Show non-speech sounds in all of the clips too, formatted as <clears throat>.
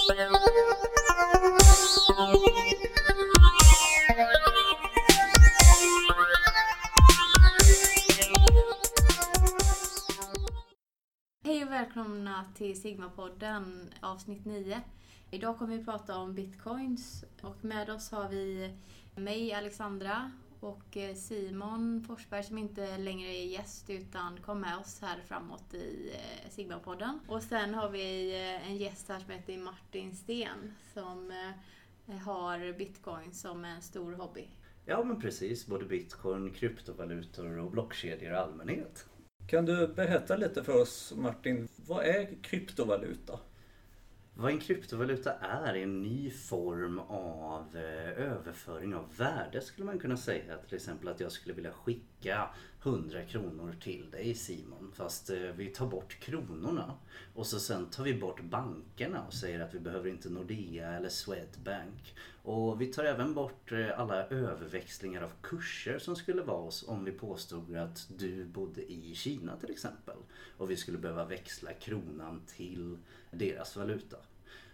Hej och välkomna till Sigma-podden avsnitt 9. Idag kommer vi prata om bitcoins och med oss har vi mig, Alexandra, och eh, Simon Forsberg som inte längre är gäst utan kom med oss här framåt i eh, Sigma-podden. Och sen har vi eh, en gäst här som heter Martin Sten som har bitcoin som en stor hobby. Ja men precis, både bitcoin, kryptovalutor och blockkedjor i allmänhet. Kan du berätta lite för oss Martin, vad är kryptovaluta? Vad en kryptovaluta är, är en ny form av eh, överföring av värde skulle man kunna säga. Till exempel att jag skulle vilja skicka 100 kronor till dig Simon. Fast eh, vi tar bort kronorna. Och så sen tar vi bort bankerna och säger att vi behöver inte Nordea eller Swedbank. Och vi tar även bort eh, alla överväxlingar av kurser som skulle vara oss om vi påstod att du bodde i Kina till exempel. Och vi skulle behöva växla kronan till deras valuta.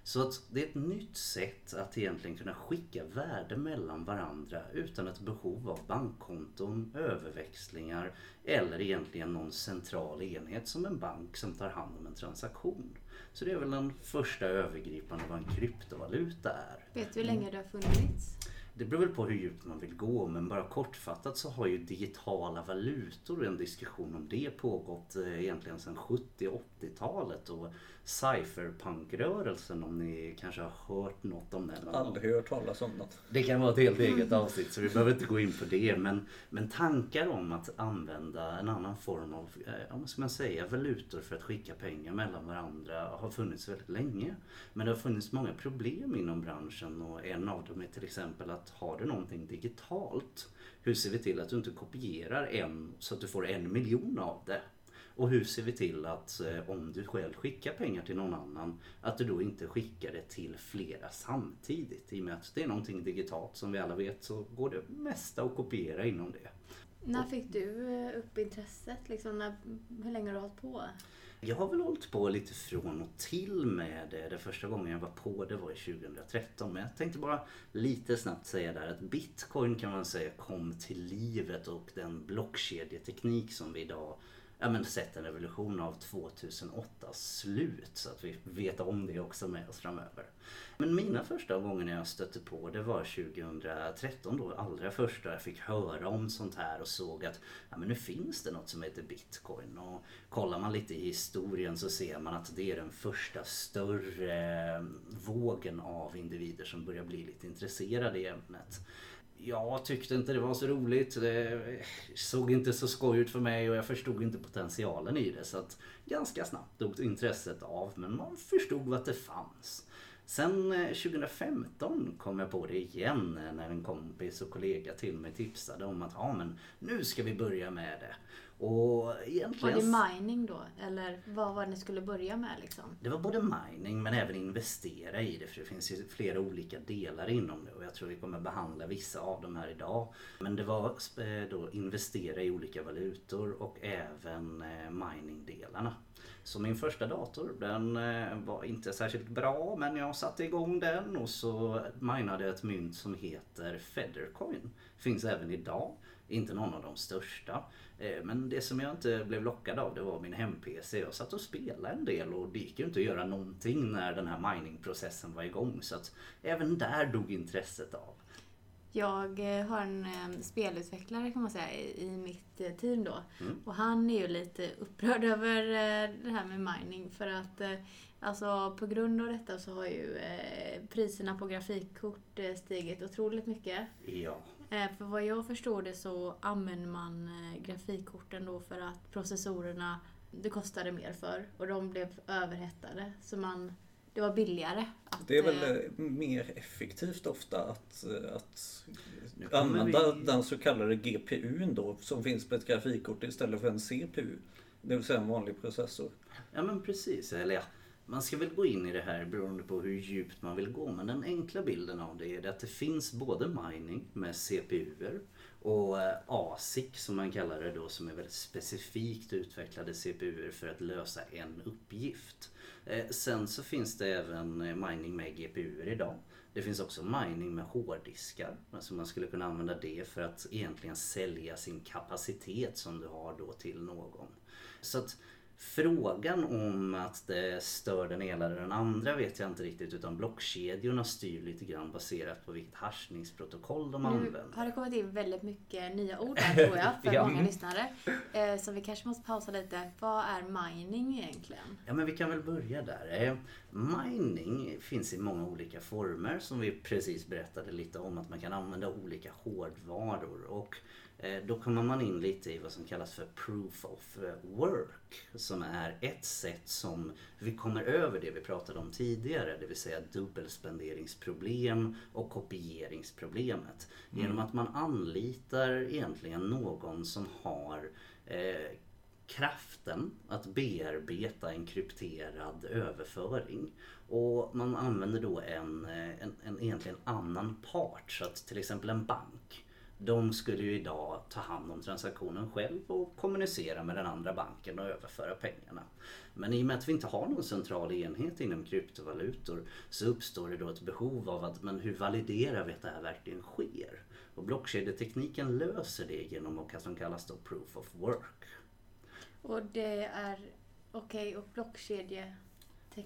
Så att det är ett nytt sätt att egentligen kunna skicka värde mellan varandra utan ett behov av bankkonton, överväxlingar eller egentligen någon central enhet som en bank som tar hand om en transaktion. Så det är väl den första övergripande vad en kryptovaluta är. Vet du hur länge det har funnits? Det beror väl på hur djupt man vill gå men bara kortfattat så har ju digitala valutor, en diskussion om det pågått eh, egentligen sedan 70 80-talet och cypherpunkrörelsen om ni kanske har hört något om den? Aldrig hört talas om något. Det kan vara ett helt eget avsnitt så vi behöver inte gå in på det men, men tankar om att använda en annan form av, eh, vad ska man säga, valutor för att skicka pengar mellan varandra har funnits väldigt länge. Men det har funnits många problem inom branschen och en av dem är till exempel att har du någonting digitalt hur ser vi till att du inte kopierar en så att du får en miljon av det? Och hur ser vi till att eh, om du själv skickar pengar till någon annan att du då inte skickar det till flera samtidigt. I och med att det är någonting digitalt som vi alla vet så går det mesta att kopiera inom det. När fick du eh, upp intresset? Liksom, när, hur länge har du hållit på? Jag har väl hållit på lite från och till med det. Det första gången jag var på det var 2013. Men jag tänkte bara lite snabbt säga där att bitcoin kan man säga kom till livet och den blockkedjeteknik som vi idag ja, men sett en revolution av 2008 slut så att vi vet om det också med oss framöver. Men mina första gånger jag stötte på det var 2013 då. Allra första jag fick höra om sånt här och såg att ja, men nu finns det något som heter bitcoin. Och kollar man lite i historien så ser man att det är den första större eh, vågen av individer som börjar bli lite intresserade i ämnet jag tyckte inte det var så roligt. Det såg inte så skoj ut för mig och jag förstod inte potentialen i det. Så att ganska snabbt dog intresset av men man förstod att det fanns. Sen 2015 eh, kom jag på det igen när en kompis och kollega till mig tipsade om att ja men nu ska vi börja med det. Och egentligen... Var det mining då? Eller vad var det ni skulle börja med? Liksom? Det var både mining men även investera i det. För det finns ju flera olika delar inom det. Och jag tror vi kommer behandla vissa av dem här idag. Men det var eh, då investera i olika valutor och även eh, miningdelarna. Så min första dator den eh, var inte särskilt bra men jag satte igång den och så minade jag ett mynt som heter Federcoin. Finns även idag. Inte någon av de största. Eh, men det som jag inte blev lockad av det var min hem-PC. Jag satt och spelade en del och det gick ju inte att göra någonting när den här miningprocessen var igång. Så att även där dog intresset av. Jag eh, har en eh, spelutvecklare kan man säga i mitt team då. Mm. Och han är ju lite upprörd <laughs> över det här med mining för att Alltså på grund av detta så har ju priserna på grafikkort stigit otroligt mycket. Ja. Eh, för vad jag förstår det så använder man eh, grafikkorten då för att processorerna, det kostade mer för och de blev överhettade. Så man, det var billigare. Att, det är väl eh, mer effektivt ofta att, att använda vi... den så kallade GPUn då som finns på ett grafikkort istället för en CPU. Det vill säga en vanlig processor. Ja men precis. Eller ja, man ska väl gå in i det här beroende på hur djupt man vill gå. Men den enkla bilden av det är att det finns både mining med CPUer och eh, ASIC som man kallar det då som är väldigt specifikt utvecklade CPUer för att lösa en uppgift. Eh, sen så finns det även eh, mining med GPUer idag. Det finns också mining med hårddiskar. Alltså man skulle kunna använda det för att egentligen sälja sin kapacitet som du har då till någon. Så att Frågan om att det stör den ena eller den andra vet jag inte riktigt utan blockkedjorna styr lite grann baserat på vilket hashningsprotokoll de Nu använder. har det kommit in väldigt mycket nya ord här tror jag för <laughs> Ja. många lyssnare. Eh, Så vi kanske måste pausa lite. Vad är mining egentligen? Ja men vi kan väl börja där. Eh, Mining finns i många olika former som vi precis berättade lite om att man kan använda olika hårdvaror och då kommer man in lite i vad som kallas för proof of eh, work som är ett sätt som vi kommer över det vi pratade om tidigare det vill säga dubbelspenderingsproblem och kopieringsproblemet genom att man anlitar egentligen någon som har eh, kraften att bearbeta en krypterad överföring. Och man använder då en, eh, en, en egentligen annan part. Så att till exempel en bank. De skulle ju idag ta hand om transaktionen själv och kommunicera med den andra banken och överföra pengarna. Men i och med att vi inte har någon central enhet inom kryptovalutor så uppstår det då ett behov av att men hur validerar vi att det här verkligen sker? Och blockkedjetekniken löser det genom vad som kallas då proof of work. Och det är, okej, och blockkedje.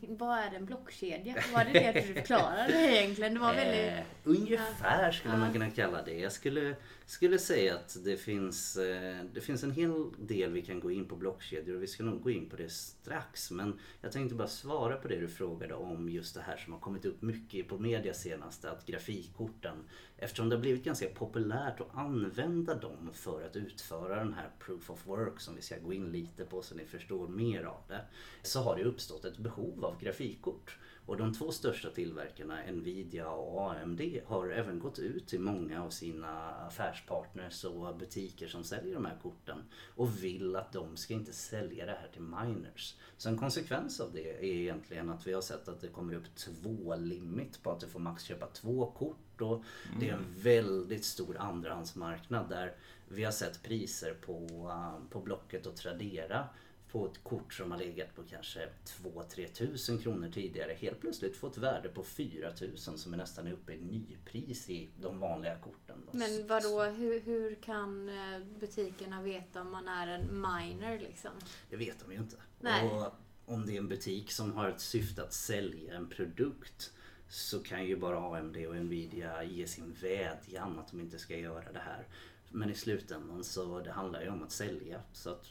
Vad är en blockkedja? Var det det du förklarade egentligen? Det var väldigt... <laughs> Eh, ungefär skulle man Ja. kunna kalla det. Jag skulle, skulle säga att det finns, eh, det finns en hel del vi kan gå in på blockkedjor och vi ska nog gå in på det strax. Men jag tänkte bara svara på det du frågade om just det här som har kommit upp mycket på media senast. Att grafikkorten, eftersom det har blivit ganska populärt att använda dem för att utföra den här proof of work som vi ska gå in lite på så ni förstår mer av det. Så har det uppstått ett behov av grafikkort. Och de två största tillverkarna, Nvidia och AMD, har även gått ut till många av sina affärspartners och butiker som säljer de här korten och vill att de ska inte sälja det här till miners. Så en konsekvens av det är egentligen att vi har sett att det kommer upp två limit på att du får max köpa två kort och det är en väldigt stor andrahandsmarknad där vi har sett priser på, uh, på Blocket och Tradera på ett kort som har legat på kanske 2-3 tusen kronor tidigare helt plötsligt få ett värde på 4 tusen som är nästan uppe i nypris i de vanliga korten. då. Men vadå, hur, hur kan eh, butikerna veta om man är en miner liksom? Det vet de ju inte. Nej. Och om det är en butik som har ett syfte att sälja en produkt så kan ju bara AMD och Nvidia ge sin vädjan att de inte ska göra det här. Men i slutändan så det handlar ju om att sälja. Så att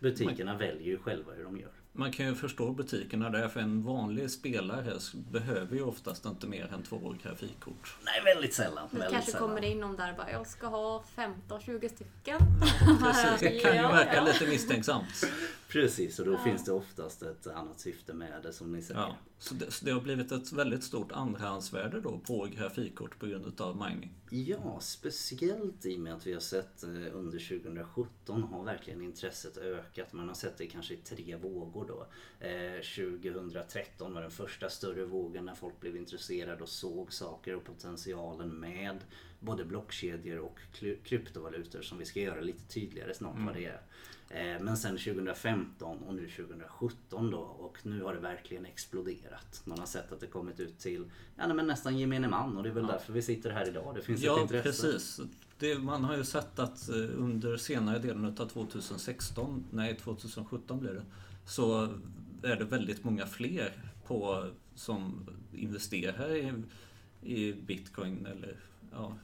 butikerna väljer ju själva hur de gör. Man kan ju förstå butikerna där för en vanlig spelare behöver ju oftast inte mer än två grafikkort. Nej, väldigt sällan. Det väldigt kanske sällan. kommer in någon där och bara, jag ska ha 15-20 stycken. <laughs> Precis, det kan ju Ja, verka ja. lite misstänksamt. Precis, och då finns det oftast ett annat syfte med det som ni säger. Så, det, så det har blivit ett väldigt stort andrahandsvärde då på grafikkort på grund utav mining. Ja, speciellt i och med att vi har sett eh, under 2017 har verkligen intresset ökat. Man har sett det kanske i tre vågor då. Eh, 2013 var den första större vågen när folk blev intresserade och såg saker och potentialen med både blockkedjor och kryptovalutor som vi ska göra lite tydligare snart vad det är. Eh, Men sen 2015 och nu 2017 då och nu har det verkligen exploderat. Man har sett att det kommit ut till ja, men nästan gemene man och det är väl därför vi sitter här idag. Det finns ett Ja, intresse. precis. Det, man har ju sett att eh, under senare delen av 2016, nej 2017 blir det, så är det väldigt många fler på, som investerar i, i bitcoin eller ja,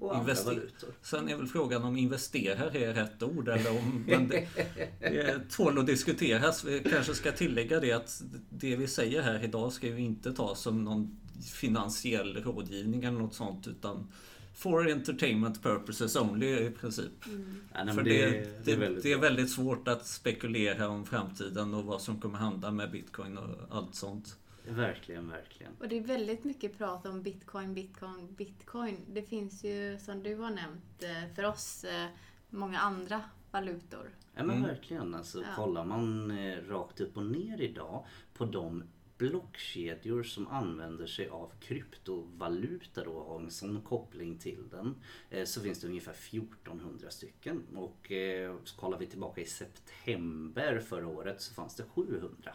Och andra Invester- valutor. Sen är väl frågan om investerar är rätt ord eller om men det, <laughs> det tål att diskuteras. Vi kanske ska tillägga det att det vi säger här idag ska ju inte tas som någon finansiell rådgivning eller något sånt utan for entertainment purposes only i princip. Nej, För det, det, det, det är väldigt det är bra. väldigt svårt att spekulera om framtiden och vad som kommer hända med bitcoin och allt sånt. Verkligen, verkligen. Och det är väldigt mycket prat om bitcoin, bitcoin, bitcoin. Det finns ju, som du har nämnt, eh, för oss eh, många andra valutor. Ja men Mm. verkligen. Alltså, Ja. Kollar man eh, rakt upp och ner idag på de blockkedjor som använder sig av kryptovaluta då och har en sån koppling till den så finns det ungefär 1400 stycken och så kollar vi tillbaka i september förra året så fanns det 700.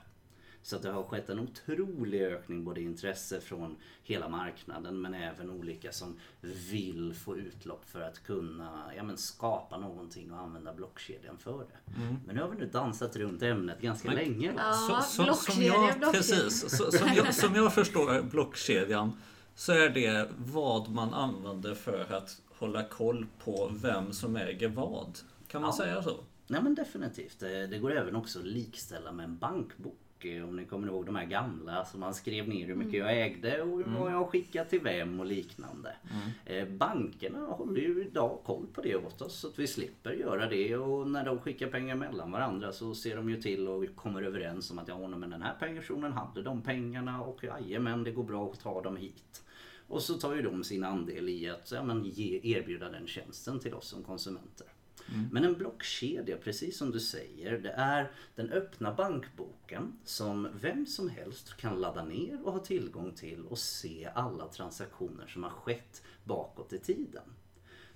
Så att det har skett en otrolig ökning både intresse från hela marknaden men även olika som vill få utlopp för att kunna ja, men skapa någonting och använda blockkedjan för det. Mm. Men nu har vi nu dansat runt ämnet ganska men, länge. Ja, så, så, som, jag, precis, så, som, jag, som jag förstår blockkedjan så är det vad man använder för att hålla koll på vem som äger vad. Kan man ja. säga så? Nej men definitivt. Det, det går även också att likställa med en bankbok om ni kommer ihåg de här gamla som man skrev ner hur mycket mm. jag ägde och hur mm. jag skickat till vem och liknande. Mm. Eh, bankerna håller ju idag koll på det åt oss så att vi slipper göra det och när de skickar pengar mellan varandra så ser de ju till och kommer överens om att ja men den här personen hade de pengarna och men det går bra att ta dem hit. Och så tar ju de sin andel i att ja, men ge, erbjuda den tjänsten till oss som konsumenter. Mm. Men en blockkedja, precis som du säger, det är den öppna bankboken som vem som helst kan ladda ner och ha tillgång till och se alla transaktioner som har skett bakåt i tiden.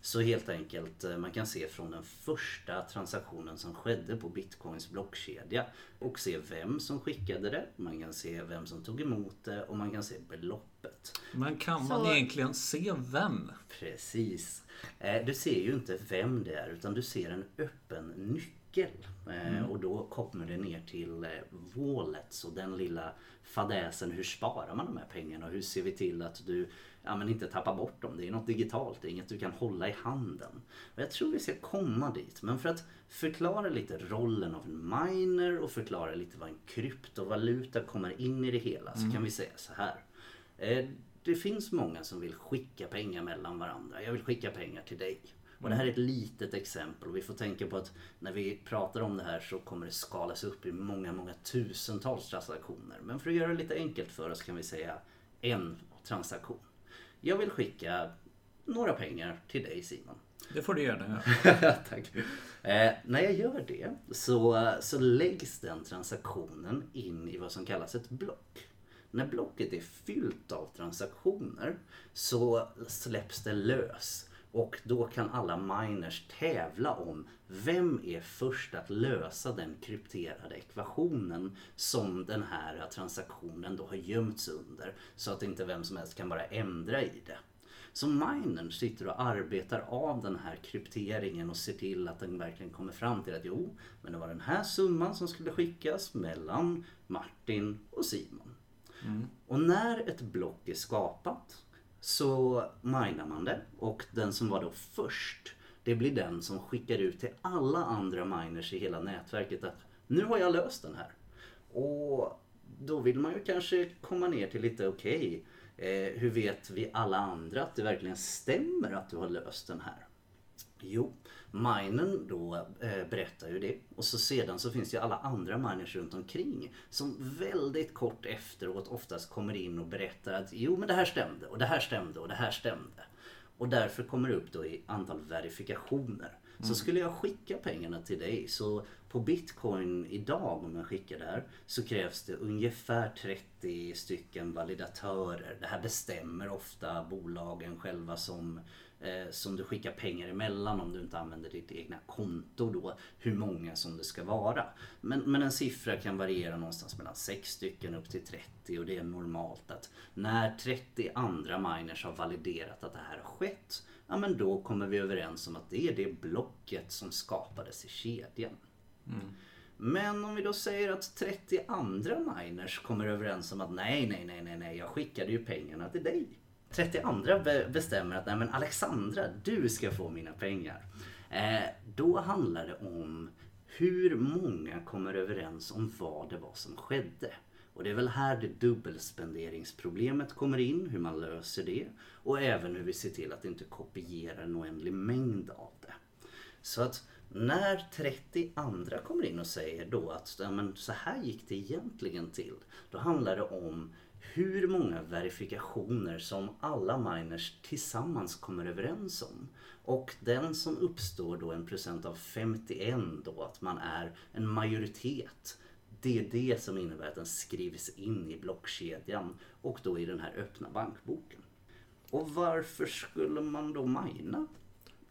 Så helt enkelt, eh, man kan se från den första transaktionen som skedde på Bitcoins blockkedja och se vem som skickade det, man kan se vem som tog emot det och man kan se beloppet. Men kan man Så... egentligen se vem? Precis. Eh, du ser ju inte vem det är utan du ser en öppen nyckel. Eh, mm. Och då kommer det ner till wallets och den lilla fadäsen. Hur sparar man de här pengarna och hur ser vi till att du ja, men inte tappa bort dem. Det är något digitalt, det är inget du kan hålla i handen. Och jag tror vi ska komma dit. Men för att förklara lite rollen av en miner och förklara lite vad en kryptovaluta kommer in i det hela så mm. kan vi säga så här. Eh, det finns många som vill skicka pengar mellan varandra. Jag vill skicka pengar till dig. Och det här är ett litet exempel och vi får tänka på att när vi pratar om det här så kommer det skalas upp i många, många tusentals transaktioner. Men för att göra det lite enkelt för oss kan vi säga en transaktion. Jag vill skicka några pengar till dig Simon. Det får du gärna göra. <laughs> Tack. Eh, när jag gör det så, så läggs den transaktionen in i vad som kallas ett block. När blocket är fyllt av transaktioner så släpps det lös och då kan alla miners tävla om vem är först att lösa den krypterade ekvationen som den här transaktionen då har gömts under. Så att inte vem som helst kan bara ändra i det. Så minern sitter och arbetar av den här krypteringen och ser till att den verkligen kommer fram till att jo, men det var den här summan som skulle skickas mellan Martin och Simon. Mm. Och när ett block är skapat så minar man det och den som var då först det blir den som skickar ut till alla andra miners i hela nätverket att nu har jag löst den här. Och då vill man ju kanske komma ner till lite okej, okay, eh, hur vet vi alla andra att det verkligen stämmer att du har löst den här? Jo, minen då eh, berättar ju det och så sedan så finns det ju alla andra miners runt omkring som väldigt kort efteråt oftast kommer in och berättar att jo men det här stämde och det här stämde och det här stämde. Och därför kommer det upp då i antal verifikationer. Så mm. skulle jag skicka pengarna till dig så på bitcoin idag om jag skickar där så krävs det ungefär 30 stycken validatörer. Det här bestämmer ofta bolagen själva som eh, som du skickar pengar emellan om du inte använder ditt egna konto då. Hur många som det ska vara. Men, men en siffra kan variera någonstans mellan 6 stycken upp till 30 och det är normalt att när 30 andra miners har validerat att det här har skett ja men då kommer vi överens om att det är det blocket som skapades i kedjan. Mm. Men om vi då säger att 30 andra miners kommer överens om att nej, nej, nej, nej, nej, jag skickade ju pengarna till dig. 32 bestämmer att nej men Alexandra, du ska få mina pengar. Eh, då handlar det om hur många kommer överens om vad det var som skedde. Och det är väl här det dubbelspenderingsproblemet kommer in, hur man löser det. Och även hur vi ser till att inte kopiera en oändlig mängd av det. Så att när 30 andra kommer in och säger då att ja, men så här gick det egentligen till. Då handlar det om hur många verifikationer som alla miners tillsammans kommer överens om. Och den som uppstår då en procent av 51 då, att man är en majoritet det är det som innebär att den skrivs in i blockkedjan och då i den här öppna bankboken. Och varför skulle man då mina?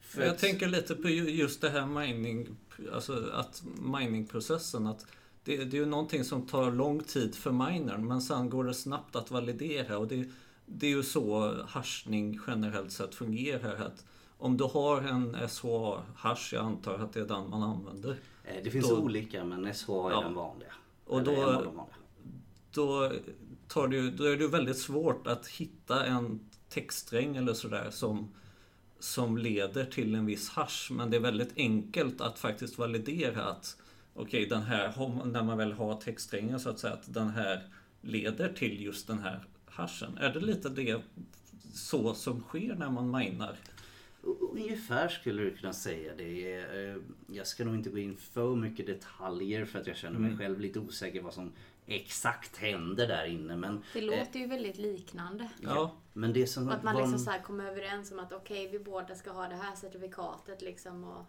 För jag att... tänker lite på just det här mining, alltså att miningprocessen. Att det, det är ju någonting som tar lång tid för minern men sen går det snabbt att validera. Och det, det är ju så hashning generellt sett fungerar. Att om du har en SHA-hash, jag antar att det är den man använder. Eh, det finns då, olika men SHA är ja, den vanliga. Och då, då, tar det, då är det väldigt svårt att hitta en textsträng eller sådär som, som leder till en viss hash. Men det är väldigt enkelt att faktiskt validera att okej, okay, den här, när man väl har textsträngen så att säga, att den här leder till just den här hashen. Är det lite det så som sker när man minar? Ungefär skulle du kunna säga det. Eh, jag ska nog inte gå in för mycket detaljer för att jag känner mig mm. själv lite osäker vad som exakt händer där inne. Men, det låter ju väldigt liknande. Ja, men det som att man var... liksom så kommer överens om att okej, okay, vi båda ska ha det här certifikatet liksom. Och,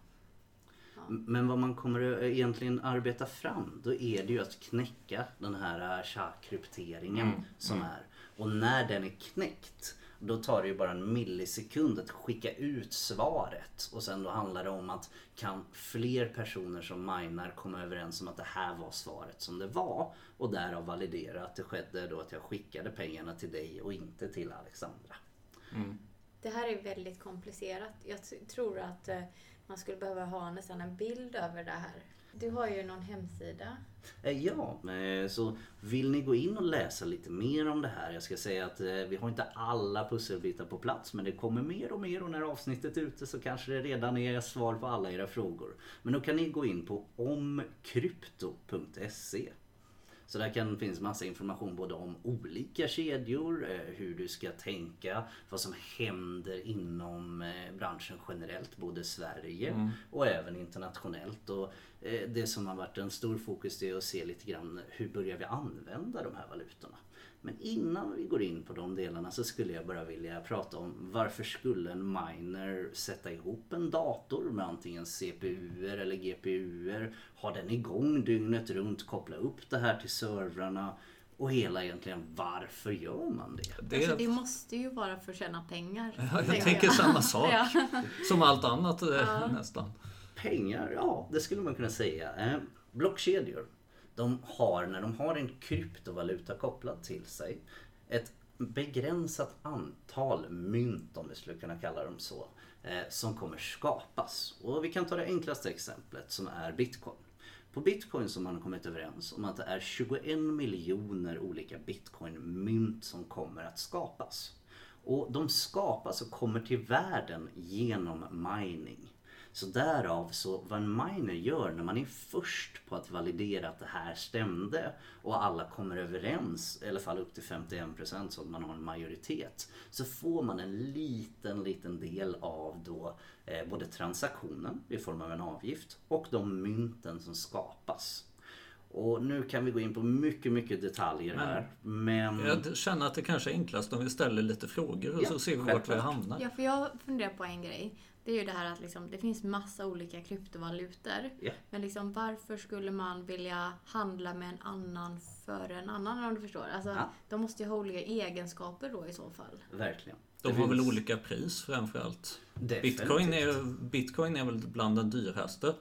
ja. Men vad man kommer egentligen arbeta fram, då är det ju att knäcka den här SHA-krypteringen mm. som mm. är. Och när den är knäckt då tar det ju bara en millisekund att skicka ut svaret. Och sen då handlar det om att kan fler personer som minar komma överens om att det här var svaret som det var. Och därav validera att det skedde då att jag skickade pengarna till dig och inte till Alexandra. Mm. Det här är väldigt komplicerat. Jag tror att eh, man skulle behöva ha nästan en bild över det här. Du har ju någon hemsida. Eh, ja, eh, så vill ni gå in och läsa lite mer om det här. Jag ska säga att eh, vi har inte alla pusselbitar på plats men det kommer mer och mer och när avsnittet är ute så kanske det redan är svar på alla era frågor. Men då kan ni gå in på omkrypto.se så där kan finnas massa information både om olika kedjor, hur du ska tänka, vad som händer inom branschen generellt, både Sverige mm. och även internationellt. Och det som har varit en stor fokus är att se lite grann hur börjar vi använda de här valutorna. Men innan vi går in på de delarna så skulle jag bara vilja prata om varför skulle en miner sätta ihop en dator med antingen CPU eller GPU, ha den igång dygnet runt, koppla upp det här till servrarna och hela egentligen varför gör man det? Det, alltså, det måste ju vara för att tjäna pengar. Ja, jag tänker jag. samma sak. <laughs> ja. Som allt annat eh, ja. nästan. Pengar, ja det skulle man kunna säga. Eh, blockkedjor de har, när de har en kryptovaluta kopplad till sig, ett begränsat antal mynt, om vi skulle kunna kalla dem så, eh, som kommer skapas. Och vi kan ta det enklaste exemplet som är bitcoin. På bitcoin så har man kommit överens om att det är 21 miljoner olika bitcoin-mynt som kommer att skapas. Och de skapas och kommer till världen genom mining. Så därav så vad en miner gör när man är först på att validera att det här stämde och alla kommer överens, i alla fall upp till 51% så att man har en majoritet. Så får man en liten, liten del av då eh, både transaktionen i form av en avgift och de mynten som skapas. Och nu kan vi gå in på mycket, mycket detaljer här. Men... Jag känner att det kanske är enklast om vi ställer lite frågor och ja, så ser vi vart vi hamnar. Ja, för jag funderar på en grej. Det är ju det här att liksom, det finns massa olika kryptovalutor. Yeah. Men liksom, varför skulle man vilja handla med en annan för en annan om du förstår? Alltså, ja. De måste ju ha olika egenskaper då i så fall. Verkligen. De har väl olika pris framförallt. Bitcoin är, Bitcoin är väl bland den dyraste.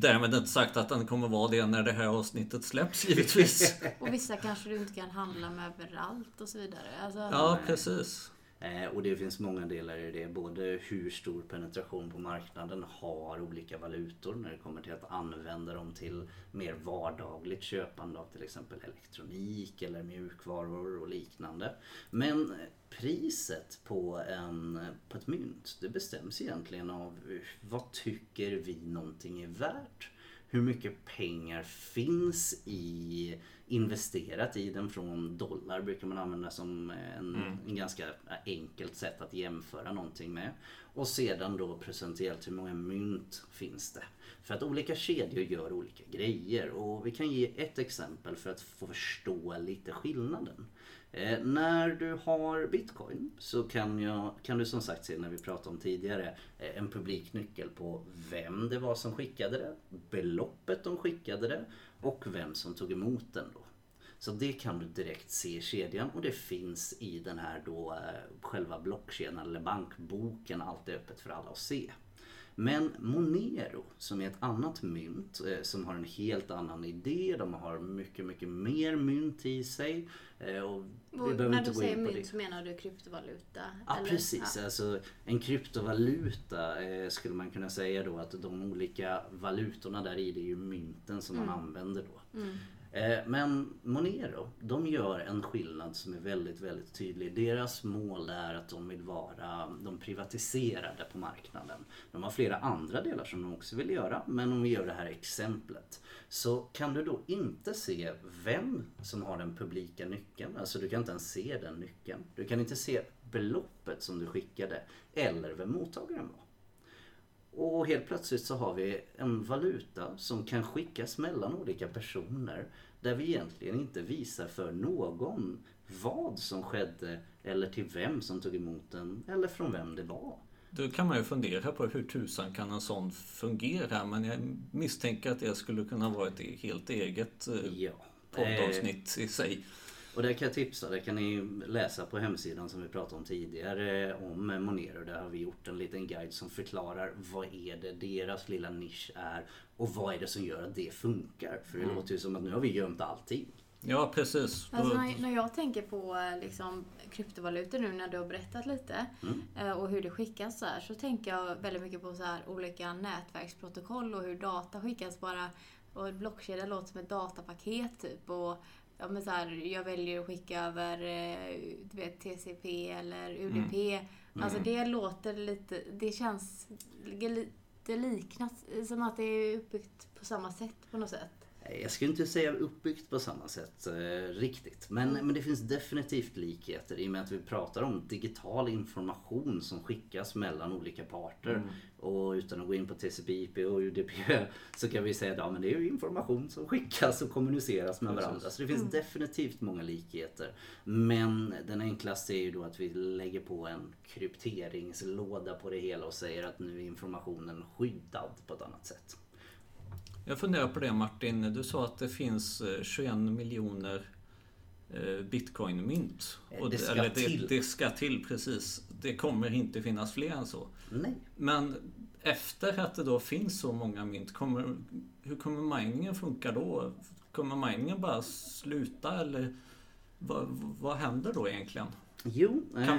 Därmed inte sagt att den kommer vara det när det här avsnittet släpps <laughs> givetvis. och vissa kanske du inte kan handla med överallt och så vidare. Alltså, ja, precis. Eh, och det finns många delar i det. Både hur stor penetration på marknaden har olika valutor när det kommer till att använda dem till mer vardagligt köpande av till exempel elektronik eller mjukvaror och liknande. Men priset på, en, på ett mynt det bestäms egentligen av vad tycker vi någonting är värt? Hur mycket pengar finns i investerat i den från dollar brukar man använda som en, mm. en ganska enkelt sätt att jämföra någonting med. Och sedan då procentuellt hur många mynt finns det? För att olika kedjor gör olika grejer och vi kan ge ett exempel för att få förstå lite skillnaden. Eh, när du har bitcoin så kan, jag, kan du som sagt se när vi pratade om tidigare eh, en publiknyckel på vem det var som skickade det, beloppet de skickade det och vem som tog emot den då. Så det kan du direkt se i kedjan och det finns i den här då eh, själva blockkedjan eller bankboken. Allt är öppet för alla att se. Men Monero som är ett annat mynt eh, som har en helt annan idé. De har mycket, mycket mer mynt i sig. Eh, och vi och behöver när inte du säger mynt det. så menar du kryptovaluta? Ja eller? precis. Ja. Alltså, en kryptovaluta eh, skulle man kunna säga då att de olika valutorna där i det är ju mynten som mm. man använder då. Mm. Eh, men Monero, de gör en skillnad som är väldigt, väldigt tydlig. Deras mål är att de vill vara de privatiserade på marknaden. De har flera andra delar som de också vill göra, men om vi gör det här exemplet så kan du då inte se vem som har den publika nyckeln. Alltså du kan inte ens se den nyckeln. Du kan inte se beloppet som du skickade eller vem mottagaren var. Och helt plötsligt så har vi en valuta som kan skickas mellan olika personer där vi egentligen inte visar för någon vad som skedde eller till vem som tog emot den eller från vem det var. Då kan man ju fundera på hur tusan kan en sån fungera men jag misstänker att det skulle kunna vara ett helt eget eh, ja. poddavsnitt i sig. Och det kan jag tipsa, det kan ni läsa på hemsidan som vi pratade om tidigare om Monero. Där har vi gjort en liten guide som förklarar vad är det deras lilla nisch är och vad är det som gör att det funkar. För det mm. låter ju som att nu har vi gömt allting. Ja precis. Alltså, när, jag tänker på liksom, kryptovalutor nu när du har berättat lite mm. Eh, och hur det skickas så här, så tänker jag väldigt mycket på så här, olika nätverksprotokoll och hur data skickas bara. Och blockkedja låter som ett datapaket typ. Och ja, men så här, jag väljer att skicka över eh, du vet, TCP eller UDP. Mm. Alltså mm. det låter lite, det känns lite liknat, som att det är uppbyggt på samma sätt på något sätt. Jag skulle inte säga uppbyggt på samma sätt eh, riktigt. Men, mm. men det finns definitivt likheter i och med att vi pratar om digital information som skickas mellan olika parter. Mm. Och utan att gå in på TCP/IP och UDP <laughs> så kan vi säga att ja, men det är information som skickas och kommuniceras med Precis. varandra. Så det finns mm. definitivt många likheter. Men den enklaste är ju då att vi lägger på en krypteringslåda på det hela och säger att nu är informationen skyddad på ett annat sätt. Jag funderar på det Martin. Du sa att det finns 21 eh, miljoner eh, bitcoin-mynt. Eh, det ska eller till. Det, det, ska till, precis. Det kommer inte finnas fler än så. Nej. Men efter att det då finns så många mynt, kommer, hur kommer miningen funka då? Kommer miningen bara sluta eller vad, vad händer då egentligen? Jo, kan,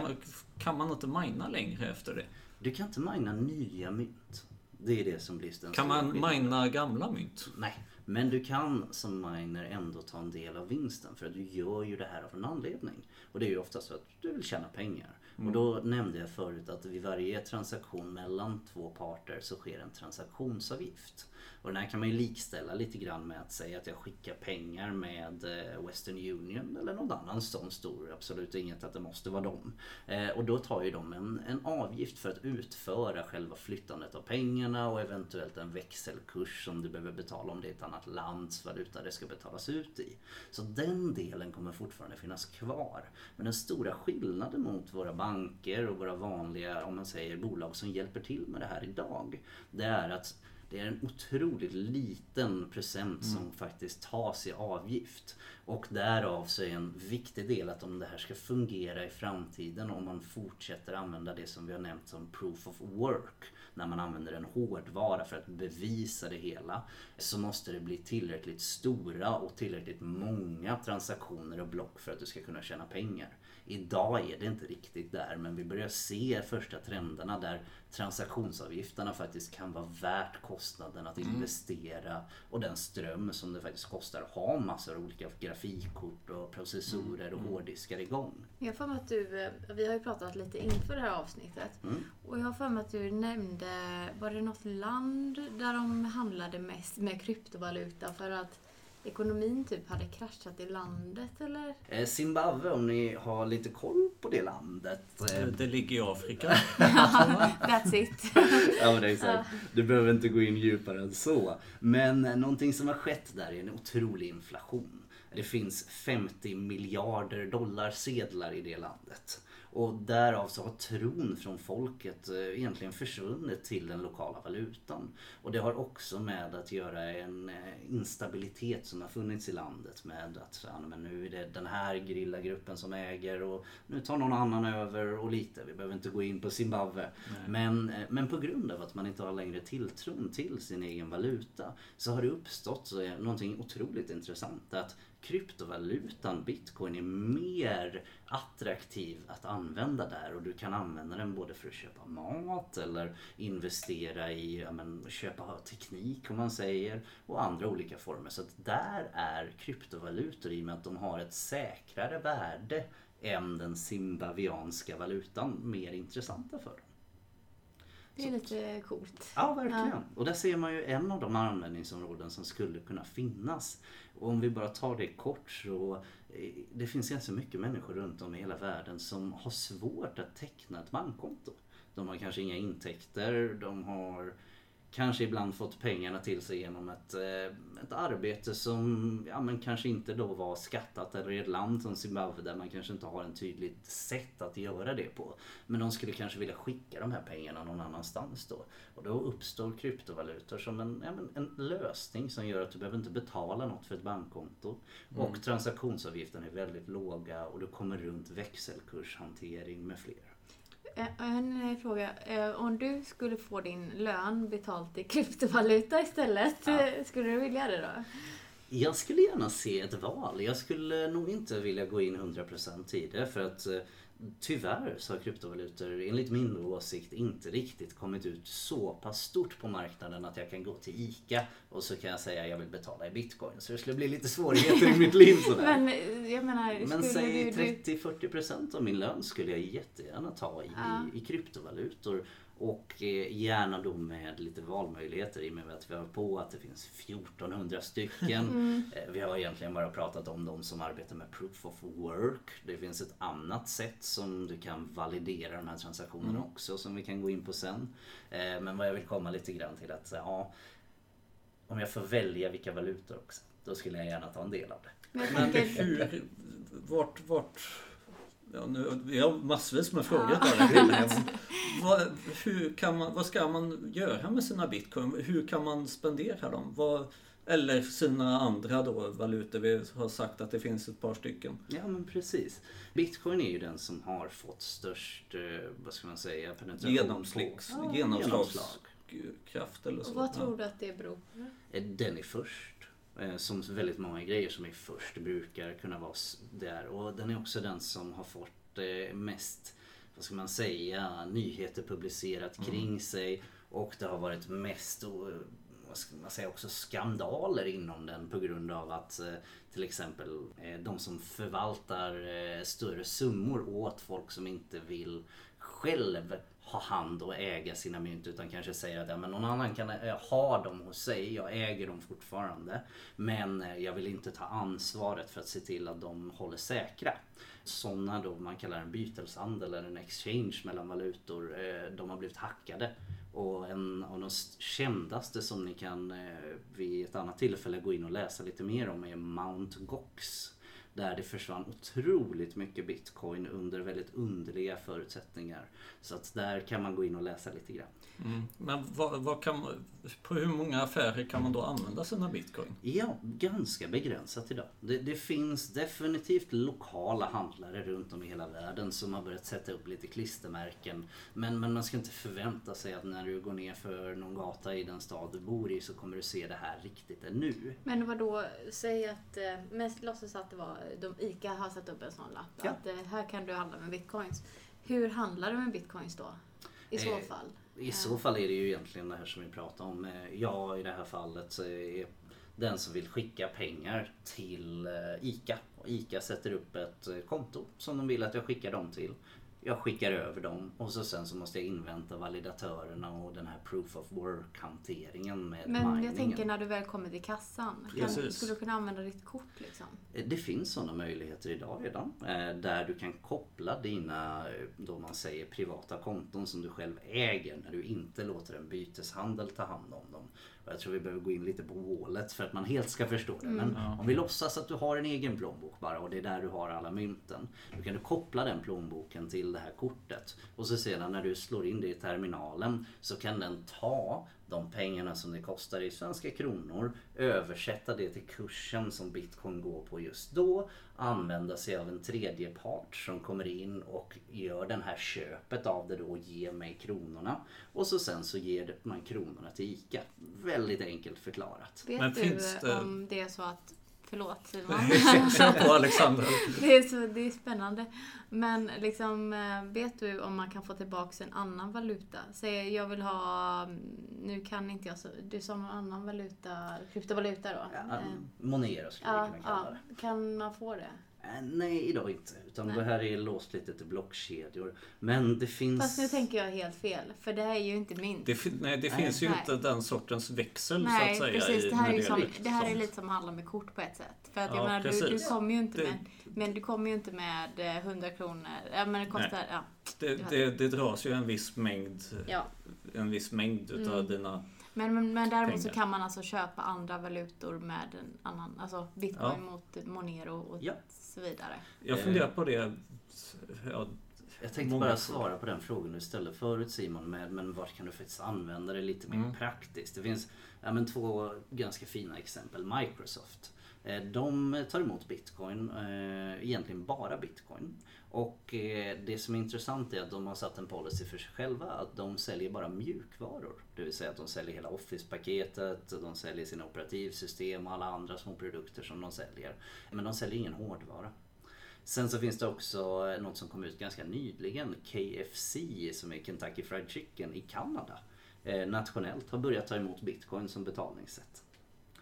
kan man inte mina längre efter det? Du kan inte mina nya mynt. Det är det som blir den Kan man mina gamla mynt? Nej. Men du kan som miner ändå ta en del av vinsten för att du gör ju det här av en anledning. Och det är ju oftast för att du vill tjäna pengar. Mm. Och då nämnde jag förut att vid varje transaktion mellan två parter så sker en transaktionsavgift. Och den här kan man ju likställa lite grann med att säga att jag skickar pengar med eh, Western Union eller någon annan sån stor. Absolut inget att det måste vara dem. Eh, och då tar ju de en, en avgift för att utföra själva flyttandet av pengarna och eventuellt en växelkurs som du behöver betala om det är ett annat lands valuta det ska betalas ut i. Så den delen kommer fortfarande finnas kvar. Men den stora skillnaden mot våra banker och våra vanliga, om man säger bolag som hjälper till med det här idag. Det är att det är en otroligt liten procent som mm. faktiskt tas i avgift. Och därav så är en viktig del att om det här ska fungera i framtiden om man fortsätter använda det som vi har nämnt som proof of work när man använder en hårdvara för att bevisa det hela så måste det bli tillräckligt stora och tillräckligt många transaktioner och block för att du ska kunna tjäna pengar. Idag är det inte riktigt där men vi börjar se första trenderna där transaktionsavgifterna faktiskt kan vara värt kostnaden att mm. investera och den ström som det faktiskt kostar att ha massor av olika grafikkort och processorer och mm. hårddiskar igång. Jag har att du, eh, vi har ju pratat lite inför det här avsnittet mm. och jag har för mig att du nämnde, var det något land där de handlade mest med kryptovaluta för att ekonomin typ hade kraschat i landet eller? Eh, Zimbabwe om ni har lite koll på det landet. Eh, det ligger i Afrika. <laughs> That's it. ja men exakt. Du behöver inte gå in djupare än så. Men någonting som har skett där är en otrolig inflation. Det finns 50 miljarder dollar sedlar i det landet. Och därav så har tron från folket eh, egentligen försvunnit till den lokala valutan. Och det har också med att göra en eh, instabilitet som har funnits i landet med att ja, men nu är det den här grillagruppen som äger och nu tar någon annan över och lite. Vi behöver inte gå in på Zimbabwe. Men, eh, men på grund av att man inte har längre tilltron till sin egen valuta så har det uppstått någonting otroligt intressant. Att kryptovalutan bitcoin är mer attraktiv att använda där och du kan använda den både för att köpa mat eller investera i, ja, men, köpa teknik om man säger och andra olika former. Så att där är kryptovalutor i och med att de har ett säkrare värde än den zimbabwianska valutan mer intressanta för dem. Det är lite coolt. Ja, verkligen. Ja. Och där ser man ju en av de användningsområden som skulle kunna finnas. Och om vi bara tar det kort så eh, det finns ganska mycket människor runt om i hela världen som har svårt att teckna ett bankkonto. De har kanske inga intäkter, de har kanske ibland fått pengarna till sig genom ett, eh, ett arbete som ja, men kanske inte då var skattat eller i ett land som Zimbabwe där man kanske inte har en tydligt sätt att göra det på. Men de skulle kanske vilja skicka de här pengarna någon annanstans då. Och då uppstår kryptovalutor som en, ja, en lösning som gör att du behöver inte betala något för ett bankkonto. Mm. Och transaktionsavgiften är väldigt låga och du kommer runt växelkurshantering med flera. Eh, en fråga. Eh, om du skulle få din lön betalt i kryptovaluta istället, ja. Eh, skulle du vilja det då? Jag skulle gärna se ett val. Jag skulle nog inte vilja gå in 100% i det för att Tyvärr så har kryptovalutor enligt min åsikt inte riktigt kommit ut så pass stort på marknaden att jag kan gå till ICA och så kan jag säga att jag vill betala i bitcoin. Så det skulle bli lite svårigheter i mitt liv sådär. Men, jag menar, Men säg 30-40% av min lön skulle jag jättegärna ta i, ja. i kryptovalutor. Och eh, gärna då med lite valmöjligheter i och med att vi har på att det finns 1400 stycken. Mm. Eh, vi har egentligen bara pratat om de som arbetar med proof of work. Det finns ett annat sätt som du kan validera de här transaktionerna mm. också som vi kan gå in på sen. Eh, men vad jag vill komma lite grann till att ja, om jag får välja vilka valutor också, då skulle jag gärna ta en del av det. Men hur, vart, vart Ja, nu, vi har massvis med frågor ja. <laughs> vad, hur kan man, vad ska man göra med sina bitcoin? Hur kan man spendera dem? Vad, eller sina andra då valutor. Vi har sagt att det finns ett par stycken. Ja men precis. Bitcoin är ju den som har fått störst, eh, vad ska man säga, penetration Genomslags, på. Genomslagskraft eller så. Och vad tror du att det beror på? Eh, den är först. Eh, som väldigt många grejer som är först brukar kunna vara där. Och den är också den som har fått eh, mest, vad ska man säga, nyheter publicerat mm. kring mm. sig. Och det har varit mest vad ska man säga, också skandaler inom den på grund av att eh, till exempel de som förvaltar större summor åt folk som inte vill själv ha hand och äga sina mynt utan kanske säga att ja, men någon annan kan eh, ha dem hos sig, jag äger dem fortfarande. Men eh, jag vill inte ta ansvaret för att se till att de håller säkra. Sådana då man kallar en byteshandel eller en exchange mellan valutor, eh, de har blivit hackade. Och en av de kändaste som ni kan vid ett annat tillfälle gå in och läsa lite mer om är Mount Gox. Där det försvann otroligt mycket bitcoin under väldigt underliga förutsättningar. Så att där kan man gå in och läsa lite grann. Mm. Men vad, vad kan, på hur många affärer kan man då använda sina bitcoin? Ja, ganska begränsat idag. Det, det, finns definitivt lokala handlare runt om i hela världen som har börjat sätta upp lite klistermärken. Men, men man ska inte förvänta sig att när du går ner för någon gata i den stad du bor i så kommer du se det här riktigt ännu. Men vad då säg att, eh, men låtsas att det var, de, ICA har satt upp en sån lapp. Ja. Att eh, här kan du handla med bitcoins. Hur handlar du med bitcoins då? I så eh, fall? I så fall är det ju egentligen det här som vi pratar om. Eh, jag i det här fallet är den som vill skicka pengar till eh, ICA. Och ICA sätter upp ett konto som de vill att jag skickar dem till jag skickar över dem och så sen så måste jag invänta validatörerna och den här proof of work-hanteringen med Men miningen. jag tänker när du väl kommer till kassan, kan, skulle du kunna använda ditt kort? Liksom? Eh, det finns sådana möjligheter idag redan. Eh, där du kan koppla dina, eh, då man säger privata konton som du själv äger när du inte låter en byteshandel ta hand om dem. Jag tror vi behöver gå in lite på wallet för att man helt ska förstå det. Men Ja. om vi låtsas att du har en egen plånbok bara och det är där du har alla mynten. Då kan du koppla den plånboken till det här kortet. Och så sedan när du slår in det i terminalen så kan den ta de pengarna som det kostar i svenska kronor, översätta det till kursen som bitcoin går på just då, använda sig av en tredje part som kommer in och gör den här köpet av det då och ger mig kronorna. Och så sen så ger man kronorna till ICA. Väldigt enkelt förklarat. Vet Men du finns det- om det är så att Förlåt Simon. Kör på Alexander. <laughs> det, är så, det är spännande. Men liksom, eh, vet du om man kan få tillbaka en annan valuta? Säg jag vill ha, nu kan inte jag så, du sa någon annan valuta, kryptovaluta då? Ja, Eh, Monero skulle vi ja, kunna kalla ja, det. kan man få det? Eh, Nej, idag inte. Utan Nej. det här är låst lite till blockkedjor. Men det finns... Fast nu tänker jag helt fel, för det här är ju inte mynt. Det, nej, det Nej. finns ju Nej. inte den sortens växel Nej, så att säga. precis. i- Det här, är som, det här är lite som handlar med kort på ett sätt. För att Ja, jag menar, du, du precis. kommer ju inte Det- med, men du kommer ju inte med eh, 100 kronor. Ja, men det kostar, ja. Det, det, det dras ju en viss mängd, ja. en viss mängd utav Mm. dina... Men, men, men däremot så Pengar. kan man alltså köpa andra valutor med en annan, alltså bitcoin Ja. mot monero och Ja. så vidare. Jag funderar på det. Ja, Jag tänkte bara svara på den frågan du ställde förut Simon. Med, men vart kan du faktiskt använda det lite mer Mm. praktiskt? Det finns ja, men två ganska fina exempel. Microsoft. Eh, De tar emot bitcoin, eh, egentligen bara bitcoin. Och eh, det som är intressant är att de har satt en policy för sig själva att de säljer bara mjukvaror. Det vill säga att de säljer hela Office-paketet, de säljer sina operativsystem och alla andra små produkter som de säljer. Men de säljer ingen hårdvara. Sen så finns det också eh, något som kom ut ganska nyligen. KFC som är Kentucky Fried Chicken i Kanada. Eh, nationellt har börjat ta emot bitcoin som betalningssätt.